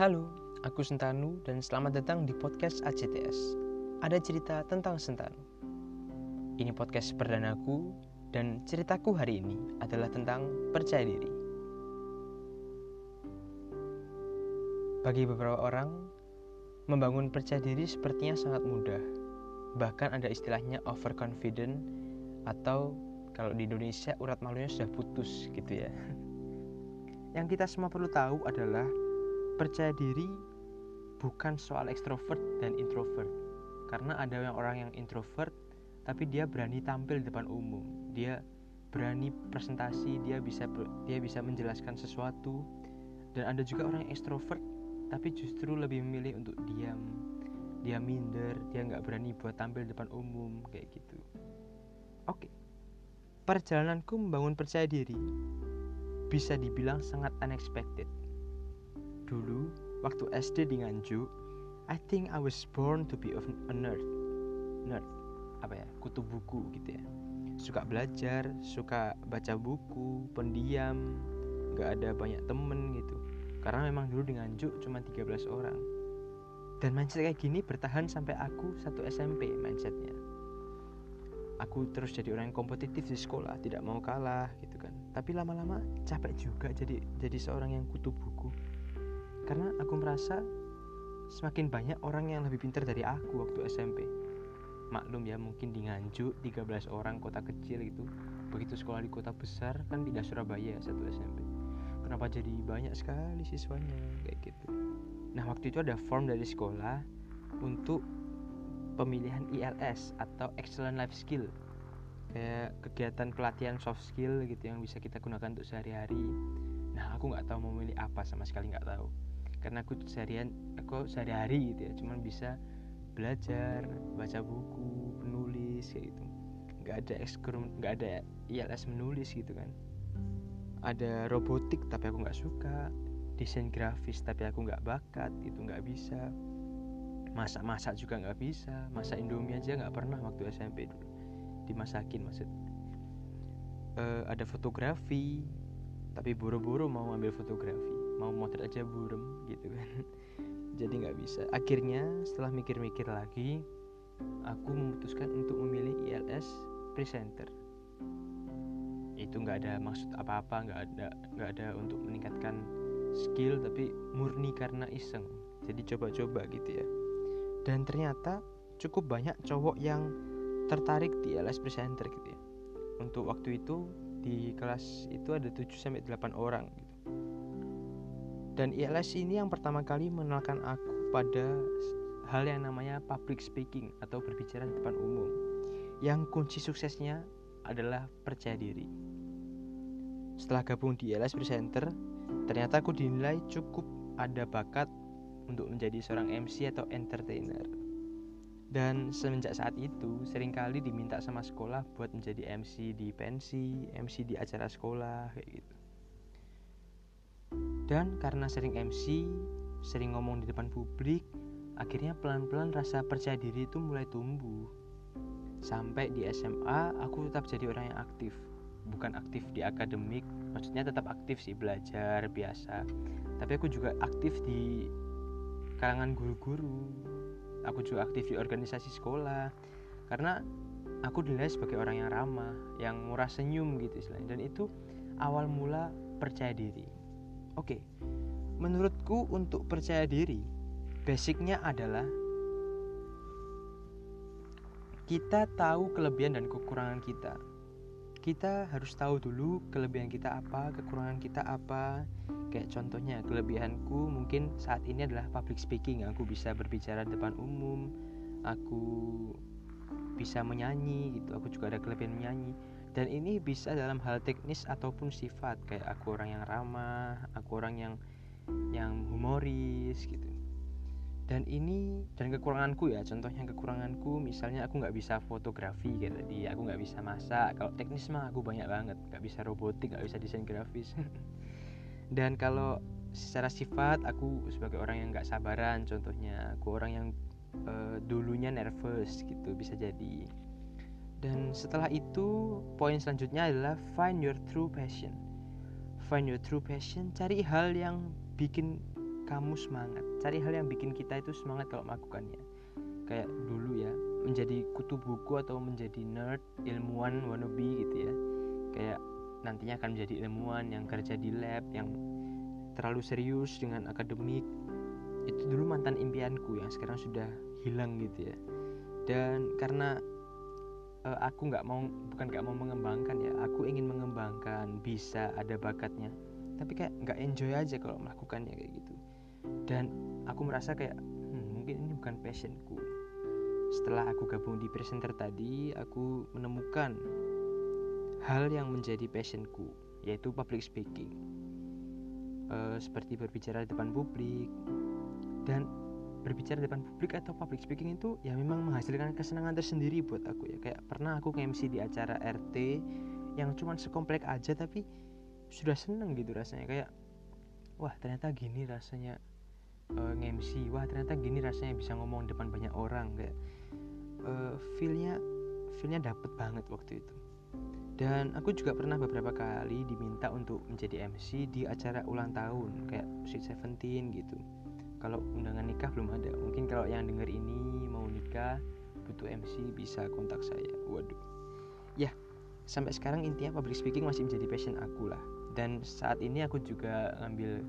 Halo, aku Sentanu dan selamat datang di podcast ACTS. Ada cerita tentang Sentanu. Ini podcast perdanaku dan ceritaku hari ini adalah tentang percaya diri. Bagi beberapa orang, membangun percaya diri sepertinya sangat mudah. Bahkan ada istilahnya overconfident atau kalau di Indonesia urat malunya sudah putus gitu ya. Yang kita semua perlu tahu adalah percaya diri bukan soal ekstrovert dan introvert. Karena ada yang orang yang introvert tapi dia berani tampil di depan umum. Dia berani presentasi dia bisa dia bisa menjelaskan sesuatu. Dan ada juga orang yang ekstrovert tapi justru lebih memilih untuk diam. Dia minder dia nggak berani buat tampil di depan umum kayak gitu. Oke. Perjalananku membangun percaya diri bisa dibilang sangat unexpected Dulu, waktu SD di Nganjuk, I think I was born to be a nerd. Nerd, apa ya, kutu buku gitu ya. Suka belajar, suka baca buku, pendiam, gak ada banyak temen gitu. Karena memang dulu di Nganjuk cuma 13 orang. Dan mindset kayak gini bertahan sampai aku satu SMP mindsetnya. Aku terus jadi orang yang kompetitif di sekolah, tidak mau kalah gitu kan. Tapi lama-lama capek juga jadi jadi seorang yang kutu buku karena aku merasa semakin banyak orang yang lebih pintar dari aku waktu SMP maklum ya mungkin di Nganjuk 13 orang kota kecil itu. Begitu sekolah di kota besar kan tidak Surabaya satu SMP kenapa jadi banyak sekali siswanya? Kayak gitu. Nah waktu itu ada form dari sekolah untuk pemilihan ILS atau Excellent Life Skill. Kayak kegiatan pelatihan soft skill gitu yang bisa kita gunakan untuk sehari-hari. Nah aku nggak tahu mau memilih apa sama sekali nggak tahu karena aku seharian aku sehari-hari gitu ya. Cuman bisa belajar baca buku menulis kayak gitu. Nggak ada ekskrum nggak ada ILS menulis gitu kan. Ada robotik tapi aku nggak suka. Desain grafis tapi aku nggak bakat itu nggak bisa. Masak-masak juga nggak bisa. Masak indomie aja nggak pernah waktu SMP dulu. Dimasakin maksud uh, ada fotografi tapi buru-buru mau ambil fotografi mau motret aja burem gitu kan. Jadi nggak bisa. Akhirnya setelah mikir-mikir lagi aku memutuskan untuk memilih ILS presenter. Itu nggak ada maksud apa-apa nggak ada nggak ada untuk meningkatkan skill tapi murni karena iseng. Jadi coba-coba gitu ya. Dan ternyata cukup banyak cowok yang tertarik di ILS presenter gitu ya. Untuk waktu itu di kelas itu ada 7 sampai 8 orang gitu dan ILS ini yang pertama kali mengenalkan aku pada hal yang namanya public speaking atau berbicara di depan umum. Yang kunci suksesnya adalah percaya diri. Setelah gabung di ILS Presenter, ternyata aku dinilai cukup ada bakat untuk menjadi seorang MC atau entertainer. Dan semenjak saat itu, sering kali diminta sama sekolah buat menjadi MC di pensi, MC di acara sekolah, kayak gitu. Dan karena sering MC, sering ngomong di depan publik, akhirnya pelan-pelan rasa percaya diri itu mulai tumbuh. Sampai di SMA, aku tetap jadi orang yang aktif. Bukan aktif di akademik, maksudnya tetap aktif sih belajar biasa. Tapi aku juga aktif di kalangan guru-guru. Aku juga aktif di organisasi sekolah. Karena aku dinilai sebagai orang yang ramah, yang murah senyum gitu istilahnya. Dan itu awal mula percaya diri. Oke, menurutku untuk percaya diri, basicnya adalah kita tahu kelebihan dan kekurangan kita. Kita harus tahu dulu kelebihan kita apa, kekurangan kita apa. Kayak contohnya, kelebihanku mungkin saat ini adalah public speaking. Aku bisa berbicara depan umum, aku bisa menyanyi gitu. Aku juga ada kelebihan menyanyi dan ini bisa dalam hal teknis ataupun sifat kayak aku orang yang ramah aku orang yang yang humoris gitu. Dan ini dan kekuranganku ya contohnya kekuranganku misalnya aku nggak bisa fotografi kayak tadi aku nggak bisa masak. Kalau teknis mah aku banyak banget nggak bisa robotik nggak bisa desain grafis. Dan kalau secara sifat aku sebagai orang yang nggak sabaran contohnya aku orang yang uh, dulunya nervous gitu bisa jadi dan setelah itu, poin selanjutnya adalah find your true passion. Find your true passion, cari hal yang bikin kamu semangat. Cari hal yang bikin kita itu semangat kalau melakukannya. Kayak dulu ya menjadi kutu buku atau menjadi nerd ilmuwan wannabe gitu ya. Kayak nantinya akan menjadi ilmuwan yang kerja di lab yang terlalu serius dengan akademik. Itu dulu mantan impianku yang sekarang sudah hilang gitu ya. Dan karena uh, aku nggak mau bukan nggak mau mengembangkan ya. Aku ingin mengembangkan bisa ada bakatnya. Tapi kayak nggak enjoy aja kalau melakukannya kayak gitu. Dan aku merasa kayak hmm, mungkin ini bukan passionku. Setelah aku gabung di presenter tadi aku menemukan hal yang menjadi passionku yaitu public speaking. Uh, seperti berbicara di depan publik. Dan berbicara depan publik atau public speaking itu ya memang menghasilkan kesenangan tersendiri buat aku ya. Kayak pernah aku nge-MC di acara RT yang cuman sekomplek aja tapi sudah seneng gitu rasanya. Kayak wah ternyata gini rasanya uh, nge-MC wah ternyata gini rasanya bisa ngomong depan banyak orang. Kayak uh, feelnya feelnya dapet banget waktu itu. Dan aku juga pernah beberapa kali diminta untuk menjadi MC di acara ulang tahun kayak Sweet Seventeen gitu kalau undangan nikah belum ada. Mungkin kalau yang denger ini mau nikah butuh MC bisa kontak saya. Waduh. Ya sampai sekarang intinya public speaking masih menjadi passion aku lah. Dan saat ini aku juga ngambil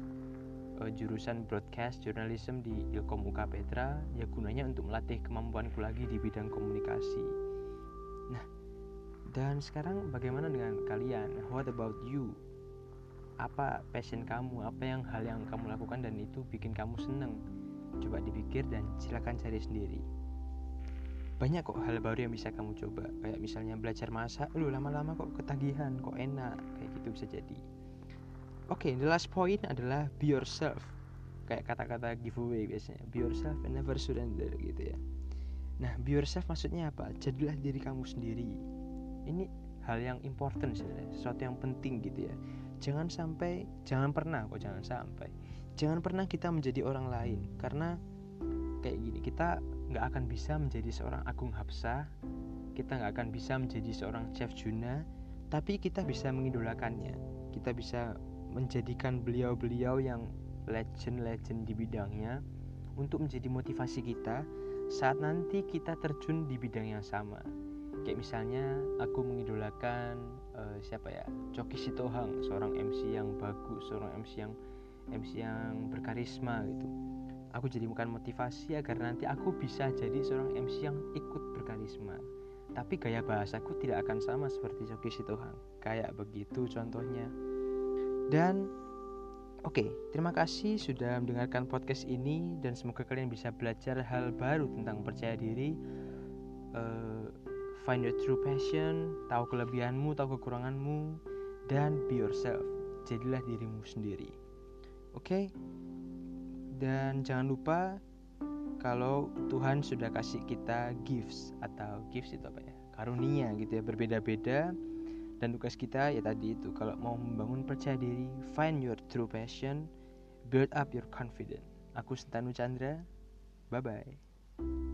uh, jurusan broadcast journalism di Ilkom UK Petra. Ya gunanya untuk melatih kemampuanku lagi di bidang komunikasi. Nah dan sekarang bagaimana dengan kalian? What about you? Apa passion kamu? Apa yang hal yang kamu lakukan dan itu bikin kamu seneng? Coba dipikir dan silakan cari sendiri. Banyak kok hal baru yang bisa kamu coba. Kayak misalnya belajar masak, lu lama-lama kok ketagihan, kok enak, kayak gitu bisa jadi. Oke, okay, the last point adalah be yourself. Kayak kata-kata giveaway biasanya. Be yourself and never surrender gitu ya. Nah, be yourself maksudnya apa? Jadilah diri kamu sendiri ini hal yang important sebenarnya sesuatu yang penting gitu ya jangan sampai jangan pernah kok jangan sampai. Jangan pernah kita menjadi orang lain. Karena kayak gini kita nggak akan bisa menjadi seorang Agung Hapsah kita nggak akan bisa menjadi seorang Chef Juna tapi kita bisa mengidolakannya. Kita bisa menjadikan beliau-beliau yang legend-legend di bidangnya untuk menjadi motivasi kita saat nanti kita terjun di bidang yang sama. Kayak misalnya aku mengidolakan uh, siapa ya? Coki Sitohang seorang MC yang bagus seorang MC yang MC yang berkarisma gitu. Aku jadi bukan motivasi agar nanti aku bisa jadi seorang MC yang ikut berkarisma. Tapi gaya bahasaku tidak akan sama seperti Coki Sitohang. Kayak begitu contohnya. Dan oke okay, terima kasih sudah mendengarkan podcast ini dan semoga kalian bisa belajar hal baru tentang percaya diri. Uh, Find your true passion, tahu kelebihanmu, tahu kekuranganmu, dan be yourself. Jadilah dirimu sendiri. Oke? Okay? Dan jangan lupa kalau Tuhan sudah kasih kita gifts atau gifts itu apa ya? Karunia gitu ya, berbeda-beda. Dan tugas kita ya tadi itu kalau mau membangun percaya diri, find your true passion, build up your confidence. Aku Sentanu Chandra. Bye bye.